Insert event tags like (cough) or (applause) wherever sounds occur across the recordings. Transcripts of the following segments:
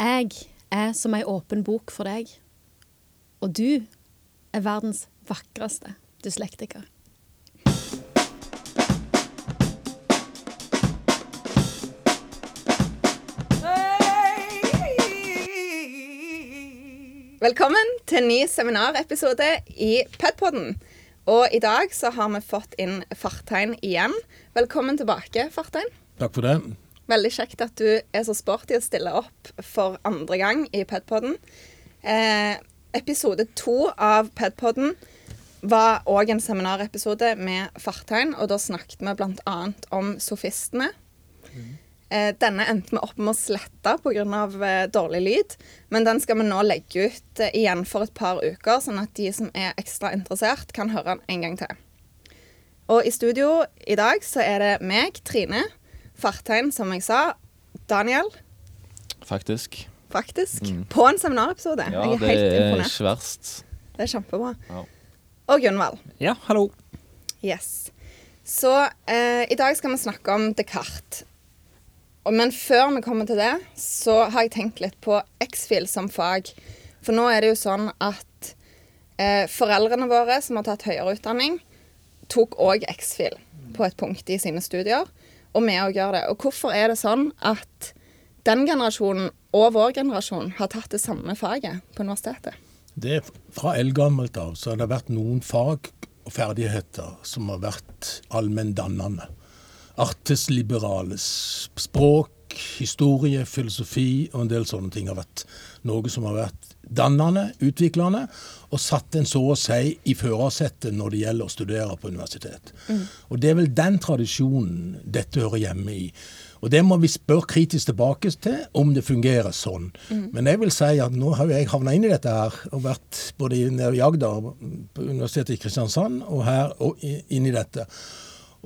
Jeg er som ei åpen bok for deg. Og du er verdens vakreste dyslektiker. Velkommen til en ny seminarepisode i Pedpodden. Og i dag så har vi fått inn Fartein igjen. Velkommen tilbake, Fartein. Takk for det. Veldig kjekt at du er så sporty å stille opp for andre gang i Pedpoden. Eh, episode to av Pedpoden var òg en seminarepisode med Fartein, og da snakket vi bl.a. om sofistene. Eh, denne endte vi opp med å slette pga. Eh, dårlig lyd, men den skal vi nå legge ut eh, igjen for et par uker, sånn at de som er ekstra interessert, kan høre den en gang til. Og i studio i dag så er det meg, Trine, Fartein, som jeg sa, Daniel, Faktisk. faktisk, Mm. på en seminarepisode. Ja, jeg er det helt er imponert. ikke verst. Det er kjempebra. Ja. Og Gunvald. Ja, hallo. Yes. Så eh, i dag skal vi snakke om Descartes. Men før vi kommer til det, så har jeg tenkt litt på X-Fil som fag. For nå er det jo sånn at eh, foreldrene våre som har tatt høyere utdanning, tok òg X-Fil på et punkt i sine studier. Og vi òg gjør det. Og hvorfor er det sånn at den generasjonen og vår generasjon har tatt det samme faget på universitetet? Det er Fra eldgammelt av så har det vært noen fag og ferdigheter som har vært allmenndannende. Artes liberales. Språk, historie, filosofi og en del sånne ting har vært noe som har vært dannende, utviklende, og satt en så å si i førersetet når det gjelder å studere på universitet. Og det er vel den tradisjonen dette hører hjemme i. Og det må vi spørre kritisk tilbake til, om det fungerer sånn. Men jeg vil si at nå har jeg havna inn i dette her, og vært både i nede i Agder, på Universitetet i Kristiansand, og her og inn i dette.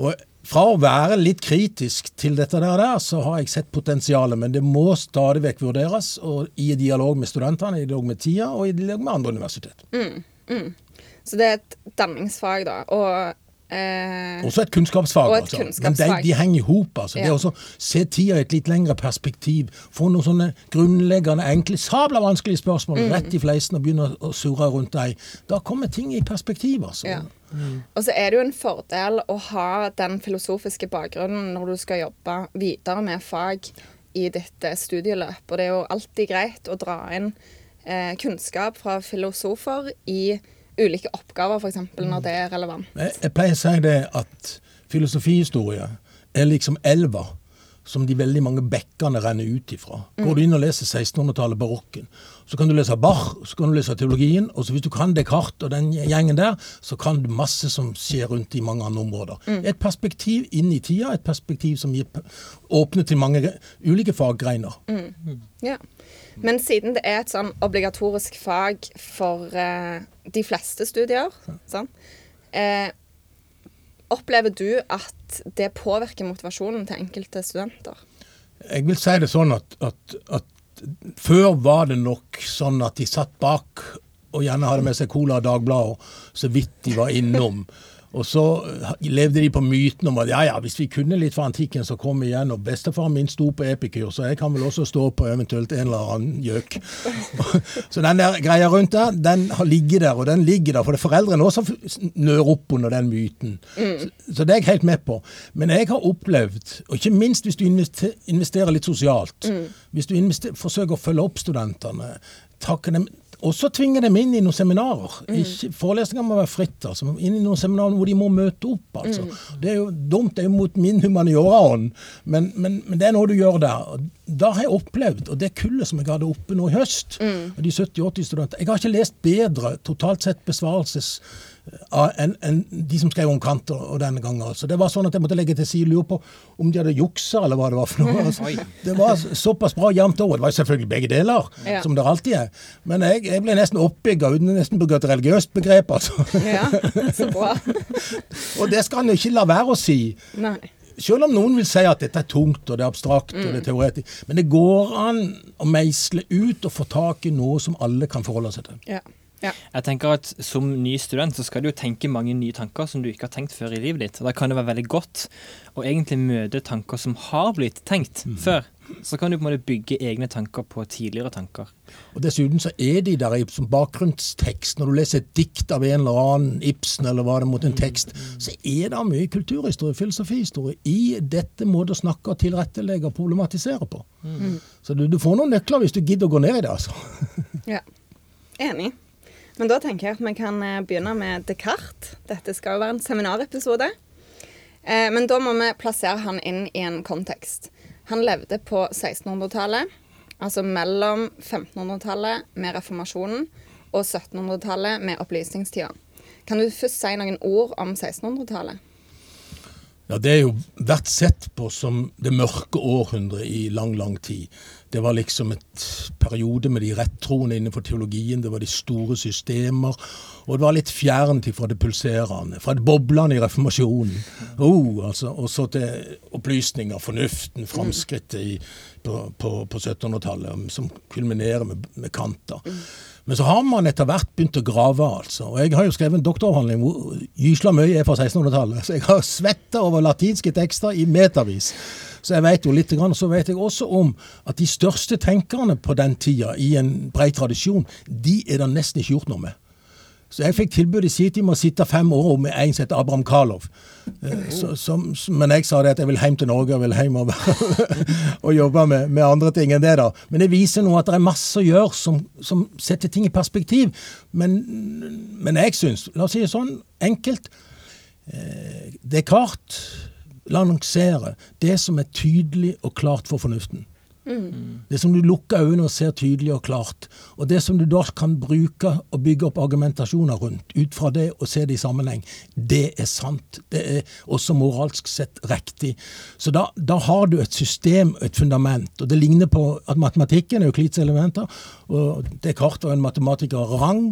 Og fra å være litt kritisk til dette der, der, så har jeg sett potensialet, men det må stadig vekk vurderes, og i dialog med studentene, i dialog med tida og i dialog med andre universitet. Så det er et danningsfag, da. Og eh, Også et kunnskapsfag. Og et altså. kunnskapsfag. Men de, de henger i hop. Altså. Det å se tida i et litt lengre perspektiv, få noen sånne grunnleggende, enkle, sabla vanskelige spørsmål Mm. rett i fleisen og begynne å surre rundt deg, da kommer ting i perspektiv. Altså. Ja. Og så er det jo en fordel å ha den filosofiske bakgrunnen når du skal jobbe videre med fag i ditt eh, studieløp. Og det er jo alltid greit å dra inn eh, kunnskap fra filosofer i ulike oppgaver, f.eks. når det er relevant. Jeg, jeg pleier å si det at filosofihistorie er liksom elva som de veldig mange bekkene renner ut ifra. Går du inn og leser 1600-tallet, barokken, så kan du lese Bach, så kan du lese teologien, og så hvis du kan Descartes og den gjengen der, så kan du masse som skjer rundt i mange andre områder. Et perspektiv inn i tida, et perspektiv som gir åpner til mange ulike faggreiner. Ja. Men siden det er et sånn obligatorisk fag for uh, de fleste studier, sånn, Eh, opplever du at det påvirker motivasjonen til enkelte studenter? Jeg vil si det sånn at, at, at før var det nok sånn at de satt bak og gjerne hadde med seg Cola og Dagbladet, så vidt de var innom. Og så levde de på myten om at ja, ja, hvis vi kunne litt fra antikken, så kom vi igjen. Og bestefaren min sto på Epikur, så jeg kan vel også stå på eventuelt en eller annen gjøk. (laughs) så den der greia rundt der, den har ligget der, og den ligger der. For det er foreldrene også nører opp under den myten. Så, så det er jeg helt med på. Men jeg har opplevd, og ikke minst hvis du investerer litt sosialt, hvis du forsøker å følge opp studentene, takke dem også tvinger dem inn i noen seminarer. Ikke, forelesninger må være fritt. altså, Inn i noen seminarer hvor de må møte opp. altså. Det er jo dumt, det er jo mot min humanioraånd, men, men, men det er noe du gjør der. Da har jeg opplevd, og det kullet som jeg hadde oppe nå i høst, mm. de 70-80 studentene Jeg har ikke lest bedre totalt sett besvarelses enn en de som skrev om Kant og denne gangen. altså. Det var sånn at jeg måtte legge til side lure på om de hadde juksa, eller hva det var for noe. (laughs) Altså, det var såpass bra jevnt over. Det var selvfølgelig begge deler, Ja. som det alltid er. Men jeg, jeg ble nesten oppbygga uten nesten bruke et religiøst begrep, altså. Ja, (laughs) så bra. (laughs) Og det skal han jo ikke la være å si. Nei. Selv om noen vil si at dette er tungt og det er abstrakt og det er teoretisk. Men det går an å meisle ut og få tak i noe som alle kan forholde seg til. Ja. Ja. Jeg tenker at Som ny student så skal du jo tenke mange nye tanker som du ikke har tenkt før i livet ditt. Og Da kan det være veldig godt å egentlig møte tanker som har blitt tenkt før. Så kan du på en måte bygge egne tanker på tidligere tanker. Og Dessuten så er de der som bakgrunnstekst. Når du leser et dikt av en eller annen, Ibsen eller hva det mot en tekst, så er det mye kulturhistorie, filosofihistorie, i dette måten å snakke, tilrettelegge og problematisere på. Så du, du får noen nøkler hvis du gidder å gå ned i det, altså. Ja. Enig. Men da tenker jeg at vi kan eh, begynne med Descartes. Dette skal jo være en seminarepisode. Eh, men da må vi plassere han inn i en kontekst. Han levde på 1600-tallet, altså mellom 1500-tallet med reformasjonen og 1700-tallet med opplysningstida. Kan du først si noen ord om 1600-tallet? Ja, Det er jo vært sett på som det mørke århundret i lang, lang tid. Det var liksom et periode med de rettroende innenfor teologien, det var de store systemer, og det var litt fjernt fra det pulserende, fra det boblende i reformasjonen. Oh, altså, og så til opplysninger, fornuften, framskrittet på, på, på 1700-tallet, som kulminerer med, med kanter. Men så har man etter hvert begynt å grave, altså. Og jeg har jo skrevet en doktoravhandling hvor gysla mye er fra 1600-tallet. Så jeg har svetta over latinske tekster i metervis. Så jeg vet jo litt, og så vet jeg også om at de største tenkerne på den tida, i en brei tradisjon, de er det nesten ikke gjort noe med. Så jeg fikk tilbud i sin tid om å sitte fem år med en som heter Abraham Karlov. Eh, men jeg sa det at jeg vil hjem til Norge og vil hjem og, (laughs) og jobbe med, med andre ting enn det. da. Men det viser nå at det er masse å gjøre som, som setter ting i perspektiv. Men, men jeg syns, la oss si det sånn, enkelt eh, Descartes lanserer det som er tydelig og klart for fornuften. Det som du lukker øynene og ser tydelig og klart. Og det som du da kan bruke og bygge opp argumentasjoner rundt, ut fra det og se det i sammenheng, det er sant. Det er også moralsk sett riktig. Så da, da har du et system, et fundament. Og det ligner på at matematikken er Euklids elementer, og Descartes var en matematiker av rang.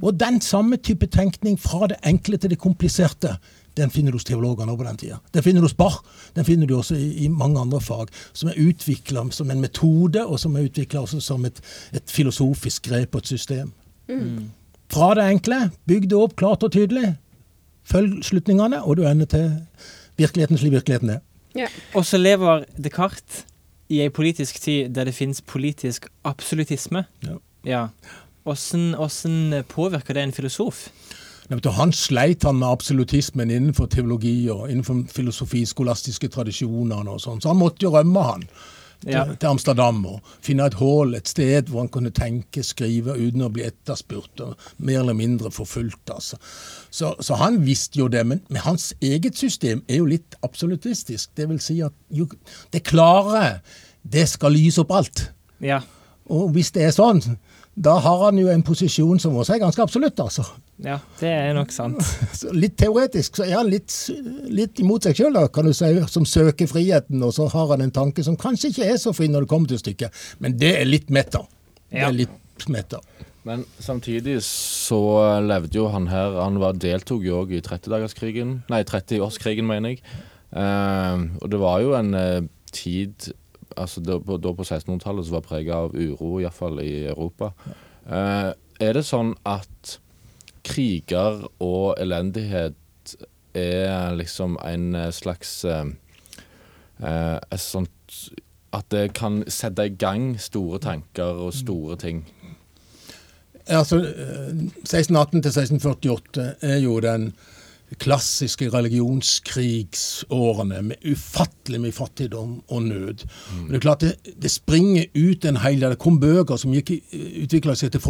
Og den samme type tenkning fra det enkle til det kompliserte den finner du hos teologer nå på den tida. Den finner du hos Bach. Den finner du også i, i mange andre fag, som er utvikla som en metode, og som er utvikla som et, et filosofisk grep på et system. Fra det enkle, bygg det opp klart og tydelig. Følg slutningene, og du ender til virkeligheten slik virkeligheten er. Ja. Og så lever Descartes i ei politisk tid der det finnes politisk absolutisme. Ja. Ja. Åssen påvirker det en filosof? Han sleit han med absolutismen innenfor teologi og innenfor filosofi, skolastiske tradisjoner og sånn, så han måtte jo rømme han til, Ja. til Amsterdam og finne et hull, et sted hvor han kunne tenke, skrive uten å bli etterspurt og mer eller mindre forfulgt. altså. Så, så han visste jo det, men, men hans eget system er jo litt absolutistisk. Det vil si at jo, det klare, det skal lyse opp alt. Ja. Og hvis det er sånn, da har han jo en posisjon som også er ganske absolutt, altså. ja, det er nok sant. (laughs) Litt teoretisk så er han litt, litt imot seg sjøl, kan du si, som søker friheten, og så har han en tanke som kanskje ikke er så fri når det kommer til stykket, men det er litt meta. Det er litt metta. Men samtidig så levde jo han her Han var, deltok jo òg i 30-dagerskrigen Nei, 30-årskrigen, mener jeg. Eh, og det var jo en eh, tid altså da, på, på 1600-tallet som var prega av uro, iallfall i Europa. Eh, er det sånn at kriger og elendighet er liksom en eh, slags eh, eh, et sånt At det kan sette i gang store tanker og store ting? Altså, eh, 1618 til 1648 er jo den klassiske religionskrigsårene med ufattelig mye fattigdom og nød. Men det er klart det, det springer ut en hel del. Det kom bøker som utvikla seg til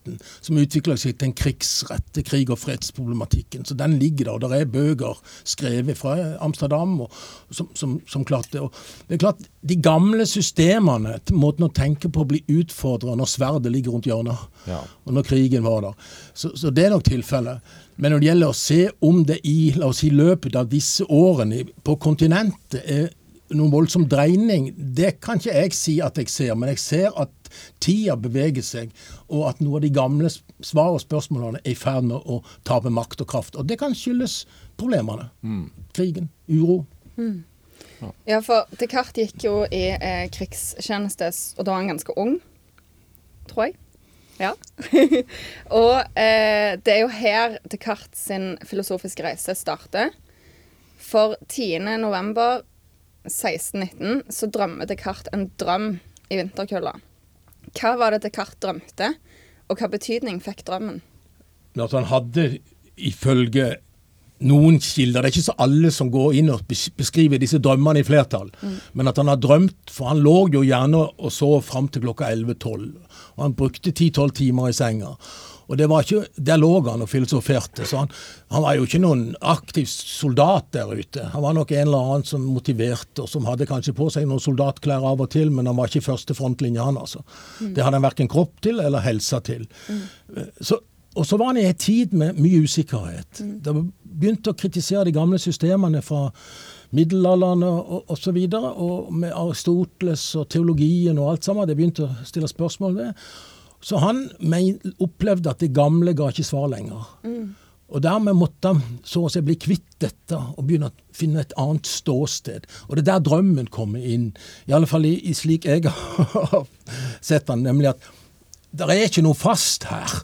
folkeretten, som utvikla seg til en krigsrett, til krig- og fredsproblematikken. Så den ligger der. Og det er bøker skrevet fra Amsterdam og, som, som, som klart det. Og det er klart, de gamle systemene, måten å tenke på, blir utfordra når sverdet ligger rundt hjørnet Ja. og når krigen var der. Så, så det er nok tilfellet. Men når det gjelder å se om det i la oss si, løpet av disse årene på kontinentet er noen voldsom dreining, det kan ikke jeg si at jeg ser. Men jeg ser at tida beveger seg, og at noe av de gamle s- svar og spørsmålene er i ferd med å tape makt og kraft. Og det kan skyldes problemene. Krigen, uro. Ja, for Descartes gikk jo i eh, krigstjeneste, og da var han ganske ung, tror jeg. Ja. (laughs) og eh, det er jo her Descartes sin filosofiske reise starter. For 10. november 1619 så drømmer Descartes en drøm i vinterkulda. Hva var det Descartes drømte, og hva betydning fikk drømmen? At han hadde ifølge noen kilder, det er ikke så alle som går inn og beskriver disse drømmene i flertall, men at han har drømt, for han lå jo gjerne og sov fram til klokka 11-12, og han brukte 10-12 timer i senga. Og det var ikke, Der lå han og filosoferte, så han, han var jo ikke noen aktiv soldat der ute. Han var nok en eller annen som motiverte, og som hadde kanskje på seg noen soldatklær av og til, men han var ikke første frontlinje, han altså. Det hadde han verken kropp til eller helsa til. Så, og så var han i en tid med mye usikkerhet. Det begynte å kritisere de gamle systemene fra middelalderen og osv. Og, og, med Aristoteles og teologien og alt sammen. Det begynte å stille spørsmål ved. Så han men, opplevde at det gamle ga ikke svar lenger. Og dermed måtte han så å si bli kvitt dette og begynne å finne et annet ståsted. Og det er der drømmen kommer inn, i alle fall i, i slik jeg (laughs) har sett den, nemlig at det er ikke noe fast her.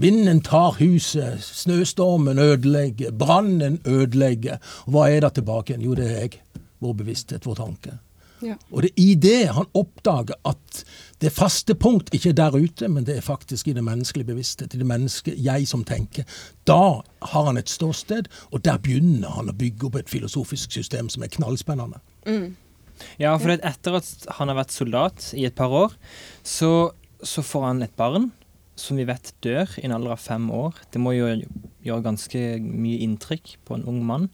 Vinden tar huset, snøstormen ødelegger, brannen ødelegger. Og hva er det tilbake igjen? Jo, det er jeg. Vår bevissthet, vår tanke. Ja. Og det er i det han oppdager at det faste punkt ikke er der ute, men det er faktisk i det menneskelige bevissthet, i det menneske jeg som tenker. Da har han et ståsted, og der begynner han å bygge opp et filosofisk system som er knallspennende. Ja, for etter at han har vært soldat i et par år, så, så får han et barn som vi vet dør i en alder av fem år. Det må jo gjøre ganske mye inntrykk på en ung mann.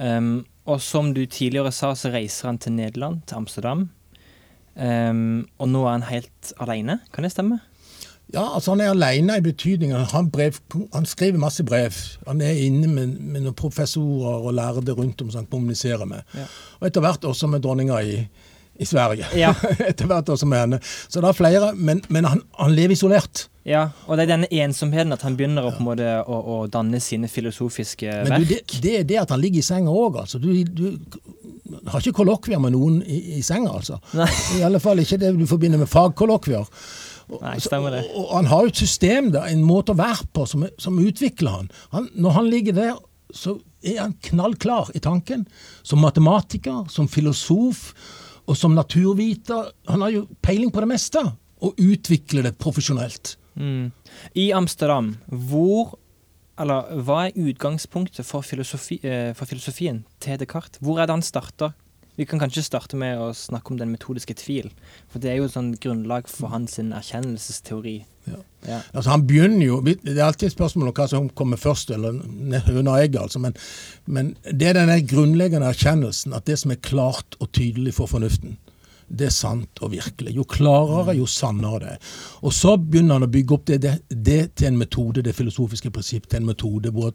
Um, og som du tidligere sa, så reiser han til Nederland, til Amsterdam. Um, og nå er han helt alene, kan det stemme? Ja, altså Han er alene i betydningen. Han, brev, han skriver masse brev. Han er inne med, med noen professorer og lærde rundt om som han kommuniserer med. Ja. Og etter hvert også med dronninga i, i Sverige. Ja. (laughs) etter hvert også med henne. Så det er flere, men, men han, han lever isolert. Ja, og det er denne ensomheten at han begynner å, måte, å, å danne sine filosofiske Men du, verk. det, det er det at han ligger i senga òg, altså. Du, du har ikke kollokvier med noen i, i senga, altså. Nei. I alle fall ikke det du forbinder med fagkollokvier. Nei, stemmer det. Og, og han har jo et system, da, en måte å være på, som, som utvikler han. han. Når han ligger der, så er han knallklar i tanken. Som matematiker, som filosof og som naturviter. Han har jo peiling på det meste, og utvikler det profesjonelt. Mm. I Amsterdam, hvor Eller hva er utgangspunktet for, filosofi, eh, for filosofien til Descartes? Hvor er det han starter? Vi kan kanskje starte med å snakke om den metodiske tvil. For det er jo et sånn grunnlag for hans erkjennelsesteori. Ja. Ja. Altså Han begynner jo Det er alltid et spørsmål om hva som kommer først, eller høna og egget, altså. Men, men det er den grunnleggende erkjennelsen at det som er klart og tydelig for fornuften, det er sant og virkelig. Jo klarere, jo sannere det er. Og så begynner han å bygge opp det, det, det til en metode, det filosofiske prinsipp til en metode hvor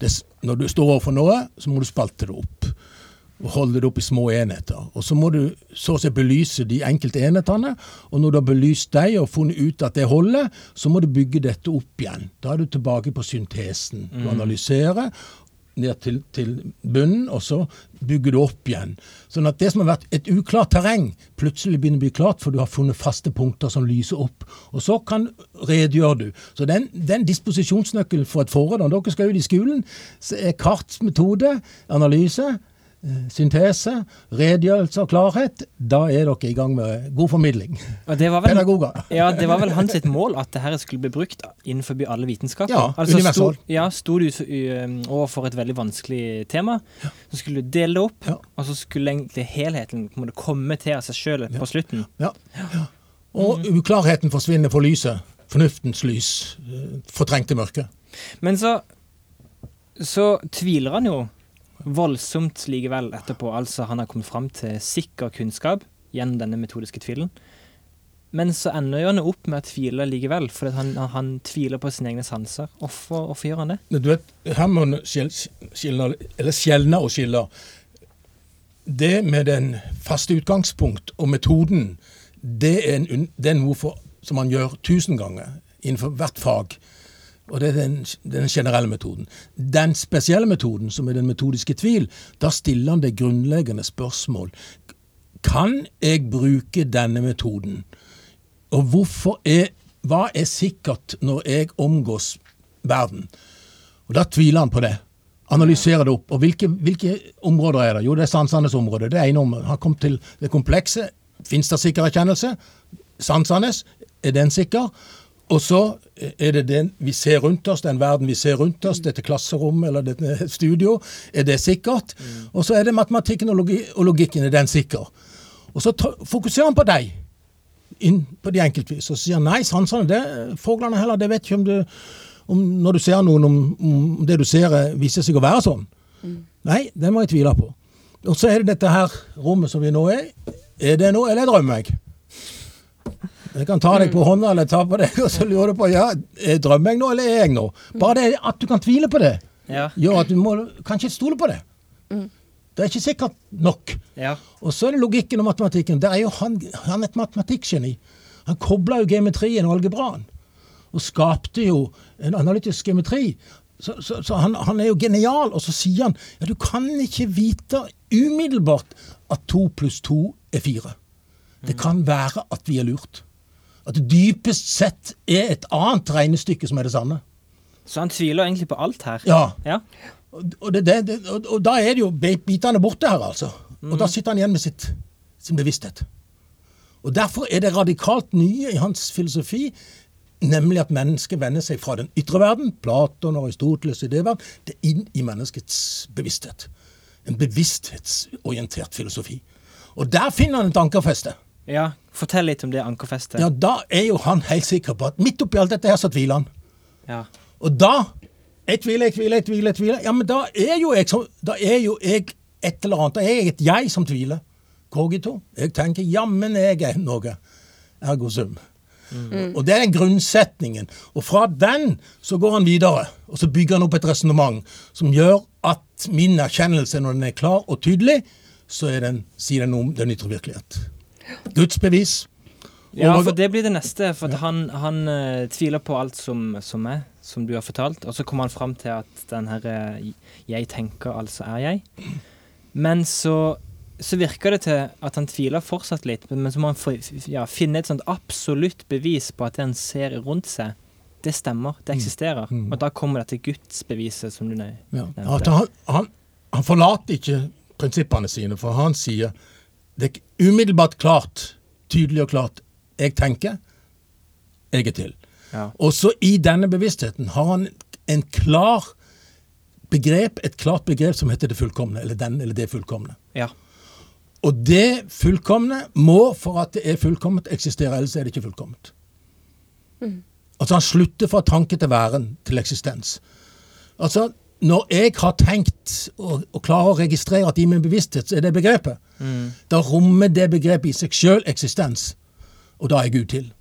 det, når du står overfor noe, så må du spalte det opp. Og holde det opp i små enheter. Og så må du så å si belyse de enkelte enhetene. Og når du har belyst dem og funnet ut at det holder, så må du bygge dette opp igjen. Da er du tilbake på syntesen. Du analyserer ned til, til bunnen, og så bygger du opp igjen. Sånn at det som har vært et uklart terreng, plutselig begynner å bli klart, for du har funnet faste punkter som lyser opp. Og så kan redegjør du. Så den, den disposisjonsnøkkelen for et forhold, når dere skal ut i skolen, så er karts metode, analyse, syntese, redegjørelse og klarhet. Da er dere i gang med god formidling. Og det var vel, Pedagoger. ja, det var vel hans sitt mål at dette skulle bli brukt innenfor alle vitenskaper. Ja, altså, universal. ja, sto du overfor et veldig vanskelig tema, så skulle du dele det opp, Ja. og så skulle egentlig helheten komme til av seg sjøl på slutten. Ja. ja. Og uklarheten forsvinner for lyset. Fornuftens lys. Fortrengte mørket. Men så, så tviler han jo voldsomt likevel etterpå. Altså, han har kommet fram til sikker kunnskap gjennom denne metodiske tvilen. Men så ender han opp med å tvile likevel, fordi han, han tviler på sine egne sanser. Hvorfor, gjør han det? Du vet, her må man skjelne og skille. Det med den faste utgangspunkt og metoden, det er, en, det er noe for, som man gjør tusen ganger innenfor hvert fag. Og det er den, den generelle metoden. Den spesielle metoden, som er den metodiske tvil, da stiller han det grunnleggende spørsmål. Kan jeg bruke denne metoden? Og hvorfor er hva er sikkert når jeg omgås verden? Og da tviler han på det. Analyserer det opp. Og hvilke, hvilke områder er det? Jo, det er sansenes område. Det er ene området. Han kom til det komplekse. Fins det sikker erkjennelse? Sansenes, er den sikker? Og så er det den vi ser rundt oss, den verden vi ser rundt oss, dette klasserommet eller dette studio, er det sikkert? Og så er det matematikken og, logi og logikken, er den sikker? Og så fokuserer han på deg, inn på de enkeltvis, og sier nei, sansene, det fuglene heller, det vet ikke om du om, Når du ser noen, om, om det du ser eh, viser seg å være sånn. Nei, det må jeg tvile på. Og så er det dette her rommet som vi nå er. Er det noe, eller drømmer jeg? Jeg kan ta deg på hånda eller ta på deg, (laughs) og så lurer du på ja, er drømmer jeg nå, eller er jeg nå? Bare det at du kan tvile på det, Ja. gjør at du må kanskje stole på det. Det er ikke sikkert nok. Ja. Og så er det logikken og matematikken. Der er jo han, han et matematikkgeni. Han kobla jo geometrien og algebraen. Og skapte jo en analytisk geometri. Så, så, så han, han er jo genial. Og så sier han ja, du kan ikke vite umiddelbart at to pluss to er fire. Det kan være at vi er lurt. At det dypest sett er et annet regnestykke som er det sanne. Så han tviler egentlig på alt her. Ja, Ja. og, det, det, og, da er det jo bitene borte her, altså. Og da sitter han igjen med sitt, sin bevissthet. Og Derfor er det radikalt nye i hans filosofi, nemlig at mennesket vender seg fra den ytre verden, Platon og Aristoteles i det er inn i menneskets bevissthet. En bevissthetsorientert filosofi. Og der finner han et ankerfeste. Ja. Fortell litt om det ankerfestet. Ja, Da er jo han helt sikker på at midt oppi alt dette her så tviler han. Ja. Og da Jeg tviler, jeg tviler, jeg tviler. jeg tviler. Ja, men da er jo jeg, som, da er jo jeg et eller annet. Da er jeg et jeg som tviler. Cogito. Jeg tenker jammen jeg er noe. Ergo sum. Og det er den grunnsetningen. Og fra den så går han videre, og så bygger han opp et resonnement som gjør at min erkjennelse, når den er klar og tydelig, så er den, sier den noe om den ytre virkelighet. Guds bevis. Ja, for det blir det neste. For ja. han, han uh, tviler på alt som, som er, som du har fortalt. Og så kommer han fram til at den her uh, 'jeg tenker, altså er jeg'. Men så, så virker det til at han tviler fortsatt litt. Men så må han få, ja, finne et sånt absolutt bevis på at det han ser rundt seg, det stemmer. Det eksisterer. Mm. Og da kommer dette gudsbeviset som du nevnte. Ja. han, han, han forlater ikke prinsippene sine, for han sier det er umiddelbart klart, tydelig og klart, jeg tenker, jeg er til. Ja. Og så i denne bevisstheten har han en klar begrep, et klart begrep som heter det fullkomne, eller den eller det fullkomne. ja. Og det fullkomne må, for at det er fullkomment, eksistere, ellers er det ikke fullkomment. Altså han slutter fra tanke til væren, til eksistens. Altså, når jeg har tenkt og, og klarer å registrere at i min bevissthet så er det begrepet, da rommer det begrepet i seg sjøl eksistens. Og da er Gud til.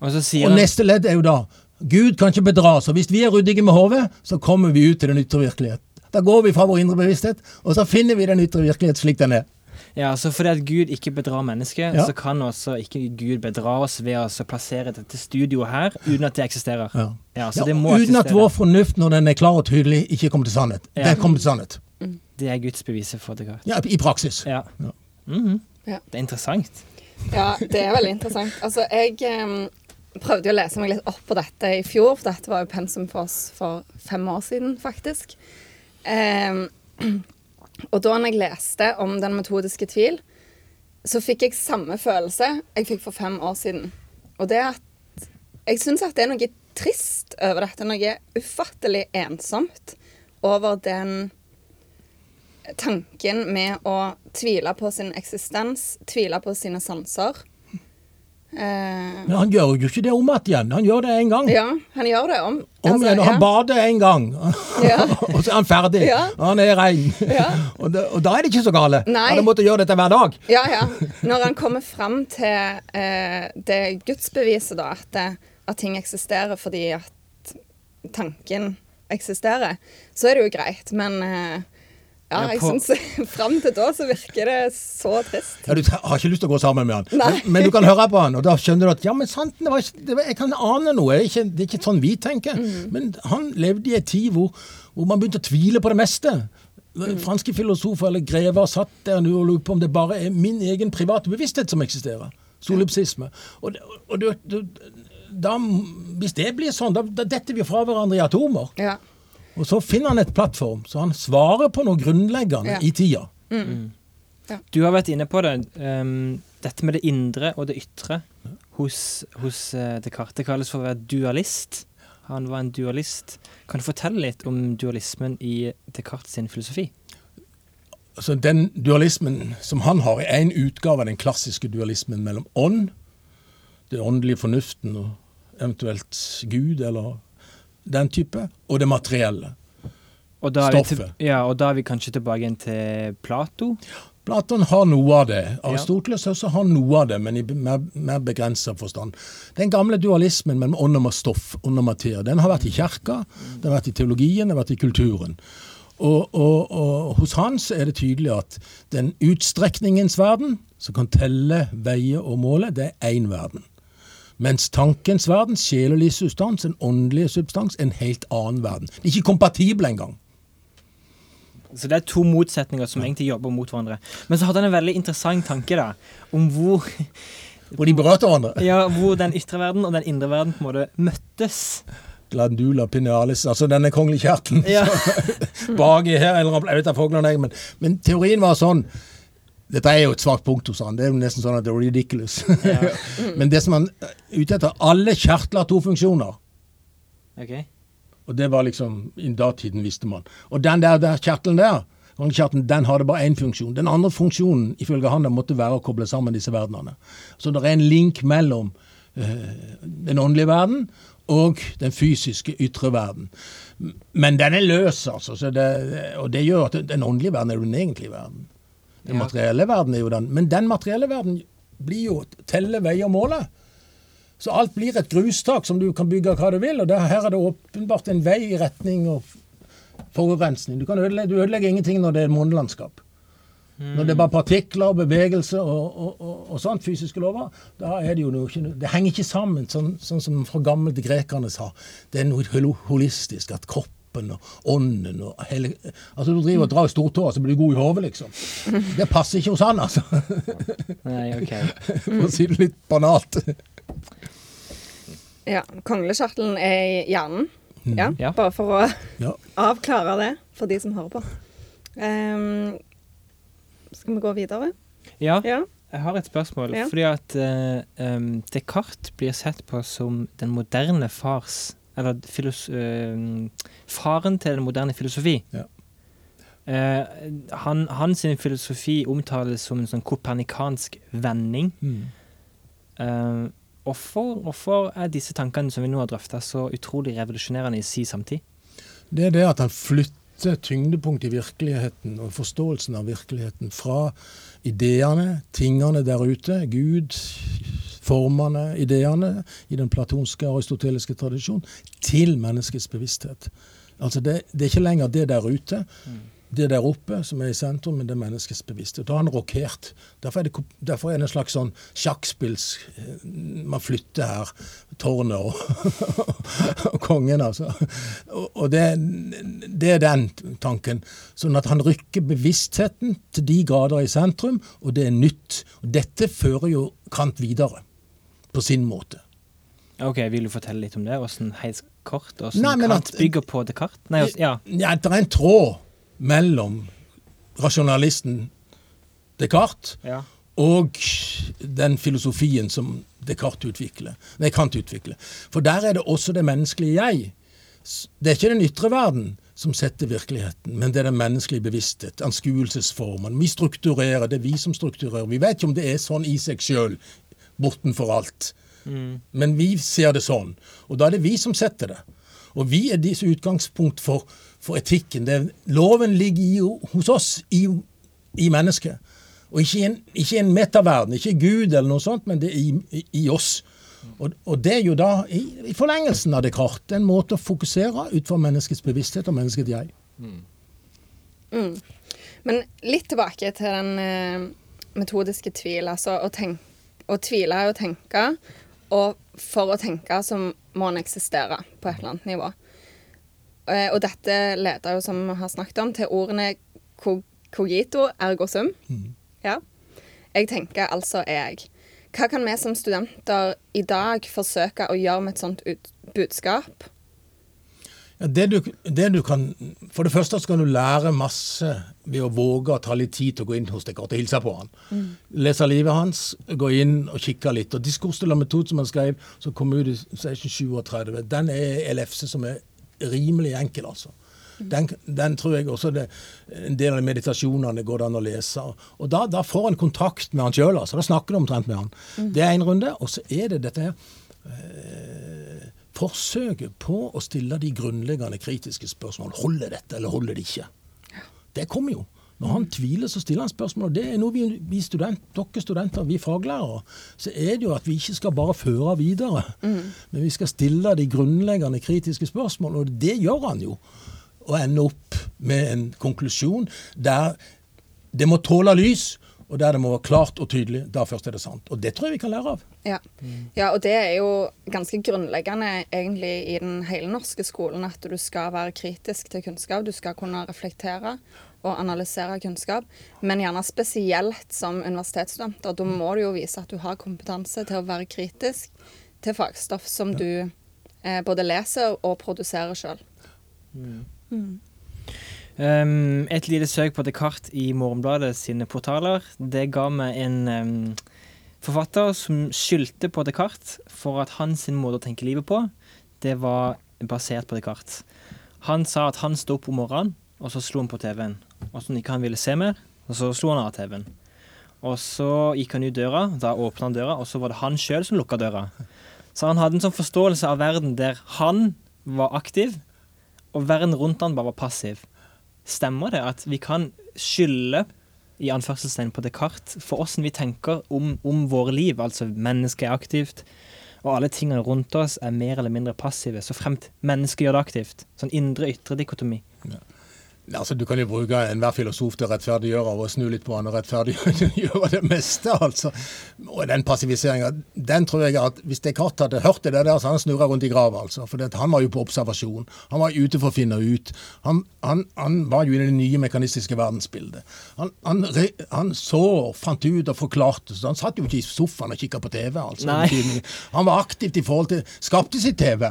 Og Og neste ledd er jo da Gud kan ikke bedra, så hvis vi er ryddige med hodet, så kommer vi ut til den ytre virkelighet. Da går vi fra vår indre bevissthet, og så finner vi den ytre virkelighet slik den er. Ja, så fordi at Gud ikke bedrar mennesket, Ja. så kan også ikke Gud bedra oss ved å plassere dette studioet her uten at det eksisterer. Ja. Ja, det må uten at vår fornuft, når den er klar og tydelig, ikke kommer til sannhet. Den kommer til sannhet. Det er Guds beviser for det. Ja, I praksis. Ja. Ja. -hmm. Ja. Det er interessant. Ja, det er veldig interessant. Altså, jeg um, prøvde jo å lese meg litt opp på dette i fjor, for dette var jo pensum for oss for fem år siden, faktisk. Um, og da når jeg leste om den metodiske tvil, så fikk jeg samme følelse jeg fikk for fem år siden. Og det er at jeg syns at det er noe trist over dette, noe ufattelig ensomt over den tanken med å tvile på sin eksistens, tvile på sine sanser. Eh, Men han gjør jo ikke det om igjen igjen. Han gjør det én gang. ja, han gjør det om. Om altså, igjen, og Han ja. bader én gang, (laughs) Ja. (laughs) og så er han ferdig. Ja. Og han er rein. Ja. (laughs) og, det, og da er det ikke så gale. Nei. Han måtte gjøre dette hver dag. Ja, ja. Når han kommer fram til eh, det gudsbeviset, da, at, det, at ting eksisterer fordi at tanken eksisterer, så er det jo greit. Men eh, ja, jeg på- syns (laughs) fram til da så virker det så trist. Ja, Du har ikke lyst til å gå sammen med han, men, men du kan høre på han, og da skjønner du at ja, men sant, det var, det var, jeg kan ane noe. Det er ikke, det er ikke sånn vi tenker. Mm. Men han levde i en tid hvor, hvor man begynte å tvile på det meste. Mm. Franske filosofer eller grever satt der nå og lurte på om det bare er min egen private bevissthet som eksisterer. Solipsisme. Og, og du, du, da, hvis det blir sånn, da, da detter vi fra hverandre i atomer. Ja. Og så finner han et plattform, så han svarer på noe grunnleggende Ja. i tida. Du har vært inne på det. um, dette med det indre og det ytre hos, hos eh, Descartes. Det kalles for å være dualist. Han var en dualist. Kan du fortelle litt om dualismen i Descartes sin filosofi? Altså Den dualismen som han har, er en utgave av den klassiske dualismen mellom ånd, det åndelige fornuften og eventuelt Gud eller den type, og det materielle. Og vi til, Stoffet. ja, og da er vi kanskje tilbake igjen til Plato. Platon har noe av det. Aristoteles også har noe av det, men i mer, mer begrensa forstand. Den gamle dualismen mellom ånd og stoff, ånd og materie, den har vært i kirka, den har vært i teologien, den har vært i kulturen. Og, og, og hos Hans er det tydelig at den utstrekningens verden, som kan telle, veie og måle, det er én verden. Mens tankens verden, sjelelig substans, en åndelig substans, en helt annen verden. De er ikke kompatible engang. Så det er to motsetninger som egentlig jobber mot hverandre. Men så hadde han en veldig interessant tanke da, om hvor, Hvor de berørte hverandre. (laughs) ja, hvor den ytre verden og den indre verden på en måte møttes. Glandula pinealis, altså denne kongelige kjertelen. Ja. (laughs) baki her, eller jeg vet men, men teorien var sånn Dette er jo et svakt punkt hos han. Det er jo nesten sånn at det er ridiculous. (laughs) men det som han er ute etter Alle kjertler har to funksjoner. Ok. Og det var liksom I datiden visste man. Og den der, der kjertelen der, kjertelen, den hadde bare én funksjon. Den andre funksjonen ifølge han måtte være å koble sammen disse verdenene. Så det er en link mellom eh, den åndelige verden og den fysiske ytre verden. Men den er løs, altså. Så det, og det gjør at den åndelige verden er den egentlige verden. Den Ja. materielle verden er jo den. Men den materielle verden blir jo telle, veie og måle. Så alt blir et grustak som du kan bygge hva du vil. Og der, her er det åpenbart en vei i retning og forurensning. Du, kan ødelegge, du ødelegger ingenting når det er månelandskap. Når det er bare partikler, bevegelse og, og, og, og sånt, fysiske lover, da er det jo noe Det henger ikke sammen, sånn, sånn som fra gammelt grekerne sa. Det er noe holistisk, at kroppen og ånden og hele Altså, du driver og drar i stortåa, så blir du god i hodet, liksom. Det passer ikke hos han, altså. Nei, ok. (laughs) For å si det litt banalt. ja. Konglekjertelen er i hjernen. Ja, Ja. Bare for å Ja. avklare det for de som hører på. Um, skal vi gå videre? Ja, Ja. jeg har et spørsmål. Ja. Fordi at uh, um, Descartes blir sett på som den moderne fars Eller filos, em, faren til den moderne filosofi. Ja. Eh, han, hans filosofi omtales som en sånn kopernikansk vending. Mm. Eh, Hvorfor, hvorfor er disse tankene som vi nå har drøfta, så utrolig revolusjonerende i si samtid? Det er det at han flytter tyngdepunktet i virkeligheten og forståelsen av virkeligheten fra ideene, tingene der ute, Gud, formene, ideene i den platonske aristoteliske tradisjon, til menneskets bevissthet. Altså det, det er ikke lenger det der ute, det der oppe som er i sentrum, men det er menneskets bevissthet. Da har han rokert. Derfor er det, derfor er det en slags sånn sjakkspills eh, Man flytter her tårnet og, (laughs) og kongen, altså. Og, og det, det er den tanken. Sånn at han rykker bevisstheten til de grader i sentrum, og det er nytt. Og dette fører jo Kant videre, på sin måte. Ok, Vil du fortelle litt om det? Åssen helt kort? Nei, Åssen Kant at- bygger på Descartes? Nei, også- ja. Ja, det er en tråd mellom rasjonalisten Descartes ja. og den filosofien som Descartes utvikler, nei, Kant utvikler. For der er det også det menneskelige jeg. Det er ikke den ytre verden som setter virkeligheten, men det er den menneskelige bevissthet, anskuelsesformen. Vi strukturerer, det er vi som strukturerer. Vi vet ikke om det er sånn i seg sjøl, bortenfor alt. Men vi ser det sånn, og da er det vi som setter det. Og vi er deres utgangspunkt for, for etikken. Det, loven ligger i, hos oss, i, i mennesket. Og ikke i en, ikke en metaverden, ikke Gud eller noe sånt, men det er i, i, i oss. Og, og det er jo da, i, i forlengelsen av Descartes, en måte å fokusere ut fra menneskets bevissthet og menneskets jeg. Men litt tilbake til den eh, metodiske tvil. Altså å, tenk, å tvile er å tenke, og for å tenke så må en eksistere på et eller annet nivå. Eh, og dette leder jo, som vi har snakket om, til ordene cogito ergo sum. Ja. Jeg tenker, altså er jeg. hva kan vi som studenter i dag forsøke å gjøre med et sånt budskap? Ja, det, du, det du kan For det første så kan du lære masse ved å våge å ta litt tid til å gå inn hos Descartes og hilse på han. Mm. Lese livet hans, gå inn og kikke litt. Og Diskurs de la metode som han skrev, som kom ut i 1637, den er LFC som er rimelig enkel, altså. Den, den, tror jeg også det, en del av meditasjonene går det an å lese. Og da, da får en kontakt med han sjøl. Altså. Da snakker du omtrent med han. Det er en runde. Og så er det dette her eh, forsøket på å stille de grunnleggende kritiske spørsmål. Holder dette, eller holder det ikke? Det kommer jo. Når han tviler, så stiller han spørsmål. og Det er noe vi, vi student, dere studenter, vi faglærere, så er det jo at vi ikke skal bare føre videre. Men vi skal stille de grunnleggende kritiske spørsmål, og det gjør han jo. Og ende opp med en konklusjon der det må tåle lys, og der det må være klart og tydelig. Da først er det sant. Og det tror jeg vi kan lære av. Ja. ja, og det er jo ganske grunnleggende egentlig i den hele norske skolen at du skal være kritisk til kunnskap. Du skal kunne reflektere og analysere kunnskap. Men gjerne spesielt som universitetsstudenter. Da må du jo vise at du har kompetanse til å være kritisk til fagstoff som du eh, både leser og produserer sjøl. Um, et lite søk på Descartes i Morgenbladet sine portaler, det ga meg en um, forfatter som skyldte på Descartes for at hans måte å tenke livet på, det var basert på Descartes. Han sa at han sto opp om morgenen, og så slo han på TV-en. Og så ikke han ville se mer, og så slo han av TV-en. Og så gikk han ut døra, da åpna han døra, og så var det han sjøl som lukka døra. Så han hadde en sånn forståelse av verden der han var aktiv, og verden rundt han bare var passiv. Stemmer det at vi kan skylde i anførselstegn på Descartes for åssen vi tenker om, om våre liv? Altså mennesket er aktivt, og alle tingene rundt oss er mer eller mindre passive, så fremt mennesket gjør det aktivt. Sånn indre-ytre dikotomi. Altså, Du kan jo bruke enhver filosof til å rettferdiggjøre og snu litt på han og rettferdiggjøre (laughs) det meste. altså. Og den passiviseringa, den tror jeg at hvis Descartes hadde hørt det der, så han snurra rundt i grava. Altså. For det, han var jo på observasjon. Han var ute for å finne ut. Han, han, han var jo i det nye mekanistiske verdensbildet. Han, han, så, fant ut og forklarte. så Han satt jo ikke i sofaen og kikka på TV. altså. Han var aktivt i forhold til Skapte sitt TV.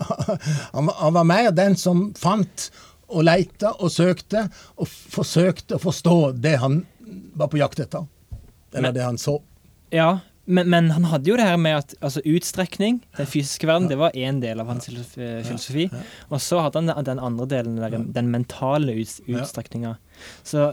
(laughs) han, han var mer den som fant og leita og søkte, og forsøkte å forstå det han var på jakt etter. Eller Men- det han så. Ja, men, men han hadde jo det her med at altså, utstrekning, den fysiske verden, det var én del av hans filosofi. Ja. Og så hadde han den- andre delen, den, den mentale ut, utstrekninga. Så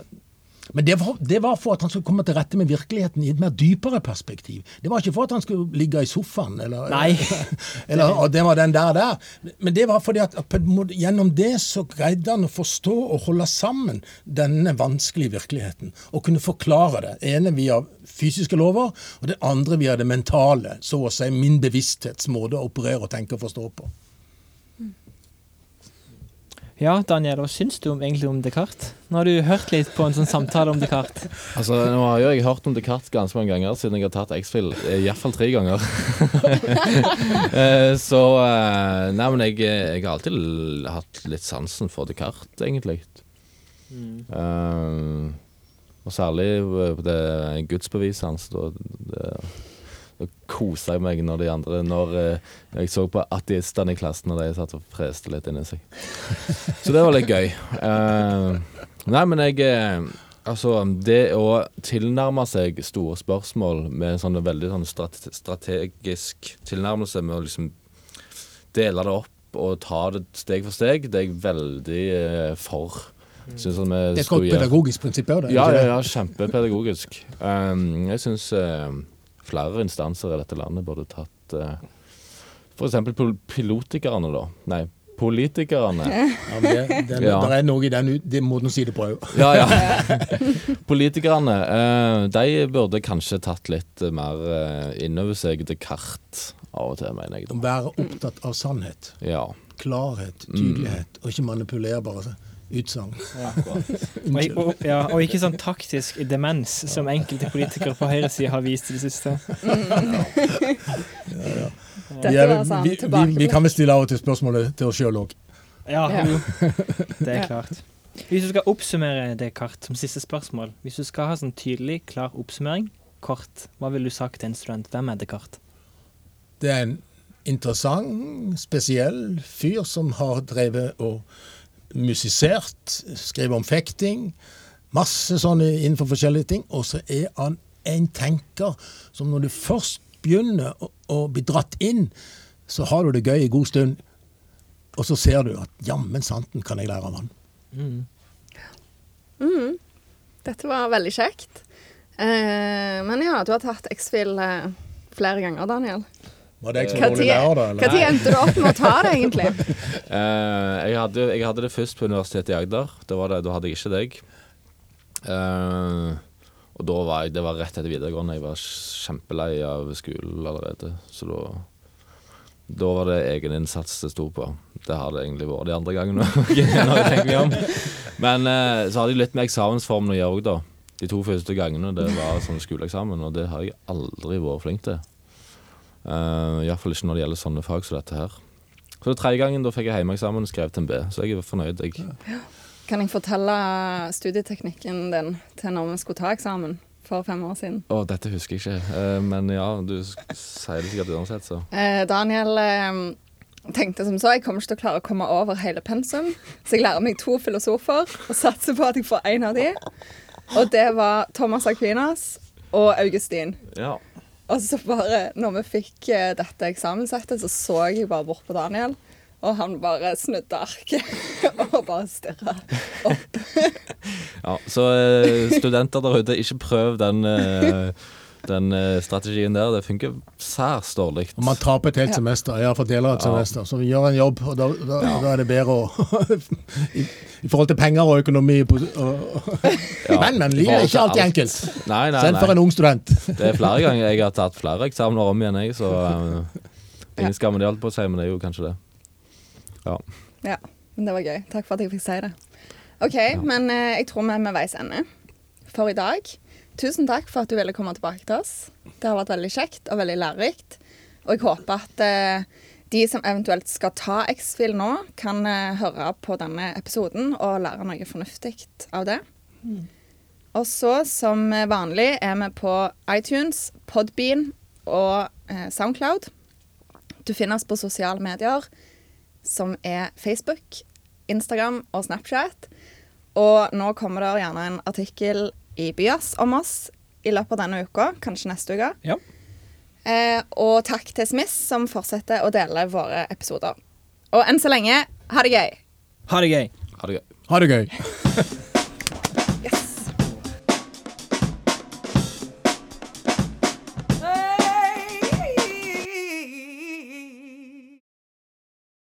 Men det var, det var for at han skulle komme til rette med virkeligheten i et mer dypere perspektiv. Det var ikke for at han skulle ligge i sofaen, eller, Nei. (laughs) eller og det var den der der. Men det var fordi at at gjennom det så greide han å forstå og holde sammen denne vanskelige virkeligheten. Og kunne forklare det. ene via fysiske lover, og det andre via det mentale. Så å si min bevissthetsmåte å operere og tenke og forstå på. Ja, Daniel, hva syns du om, egentlig om Descartes? Nå har du hørt litt på en sånn samtale om Descartes. (laughs) Altså, Nå har jo jeg hørt om Descartes ganske mange ganger siden jeg har tatt X-Fill. Iallfall tre ganger. (laughs) Eh, Så eh, Nei, men jeg, jeg har alltid hatt litt sansen for Descartes, egentlig. Eh, og særlig på det gudsbeviset hans. Det, da kosa jeg meg når de andre Når eh, jeg så på ateistene i klassen, og de satt og freste litt inni seg. (laughs) Så det var litt gøy. Eh, nei, men jeg eh, Altså, det å tilnærme seg store spørsmål med en sånn veldig sånn strate strategisk tilnærmelse, med å liksom dele det opp og ta det steg for steg, det er jeg veldig for. Vi Det er et godt pedagogisk prinsipp òg, det. ja, ja, ja, kjempepedagogisk. Um, jeg syns flere instanser i dette landet burde tatt eh, F.eks. pilotikerne, da. Nei, politikerne. Ja, det, det, Ja. det er noe i den, den måten å si det på òg. Ja, ja. (laughs) Politikerne, eh, de burde kanskje tatt litt eh, mer uh, innover seg kart av og til, mener jeg. Da. være opptatt av sannhet. Ja. Klarhet, tydelighet, og ikke manipulerbare utsagn. (laughs) Og, og, ja, og ikke sånn taktisk demens som enkelte politikere på høyresida har vist i det siste. ja, Vi, er- var sånn vi, vi, vi kan vel stille av og til spørsmålet til oss sjøl òg. Ja, Ja. (laughs) Det er klart. Hvis du skal oppsummere Descartes som siste spørsmål, hvis du skal ha sånn tydelig, klar oppsummering, kort, hva ville du sagt til en student? Hvem er Descartes? Det er en interessant, spesiell fyr som har drevet og musisert, skriver om fekting. Masse sånne innenfor forskjellige ting. Og så er han en tenker som når du først begynner å, å bli dratt inn, så har du det gøy en god stund. Og så ser du at jammen santen kan jeg lære av han. Dette var veldig kjekt. Eh, men ja, du har tatt X-Fil eh, flere ganger, Daniel. Var det jeg som Hva dårlig lærer, da? Når endte du opp med å ta det, egentlig? uh, (laughs) jeg, hadde, jeg hadde det først på Universitetet i Agder. Var det, da hadde jeg ikke deg. Uh, og da var jeg, det var rett etter videregående. Jeg var kjempelei av skolen allerede. Så da, da var det egeninnsats det sto på. Det har det egentlig vært de andre gangene. (laughs) om. Men uh, så hadde jeg litt med eksamensformen å gjøre òg, da. De to første gangene det var sånn skoleeksamen, og det har jeg aldri vært flink til. Uh, Iallfall ikke når det gjelder sånne fag som dette her. Så det tredje gangen da fikk jeg hjemmeeksamen og skrev til en B, så jeg er fornøyd. Jeg. Kan jeg fortelle studieteknikken din til når vi skulle ta eksamen for fem år siden? Å, dette husker jeg ikke, uh, men ja, du sier det sikkert uansett, så. Uh, Daniel eh, tenkte som så, jeg kommer ikke til å klare å komme over hele pensum, så jeg lærer meg to filosofer og satser på at jeg får én av de. Og det var Thomas Aquinas og Augustin. Ja. Og så bare, når vi fikk eh, dette eksamenssettet, så så jeg bare bort på Daniel. Og han bare snudde arket (laughs) og bare stirra opp. (laughs) ja så eh, studenter der ute, ikke prøv den, eh, den eh, strategien der. Det funker særs dårlig. Og man taper et helt Ja. semester, iallfall deler av et Ja. semester. Så vi gjør en jobb, og da, da, da er det bedre å (laughs) i, I forhold til penger og økonomi og, og, Ja, Men, men livet er ikke alltid alt. enkelt. Nei, nei, Selv for nei. en ung student. Det er flere ganger jeg har tatt flere eksamener om igjen, jeg, så um, (laughs) ingen skam med det, holdt på å si, men det er jo kanskje det. Ja, ja. men det var gøy. Takk for at jeg fikk si det. OK, men eh, jeg tror vi er ved veis ende for i dag. Tusen takk for at du ville komme tilbake til oss. Det har vært veldig kjekt og veldig lærerikt. Og jeg håper at eh, de som eventuelt skal ta X-Fil nå, kan eh, høre på denne episoden og lære noe fornuftig av det. Og så, som vanlig, er vi på iTunes, Podbean og eh, Soundcloud. Du finner oss på sosiale medier som er Facebook, Instagram og Snapchat. Og nå kommer det gjerne en artikkel i Byas om oss i løpet av denne uka, kanskje neste uke. Ja. Eh, og takk til Smith, som fortsetter å dele våre episoder. Og enn så lenge, ha det gøy! Ha det gøy. Ha det gøy. Ha det gøy. (laughs)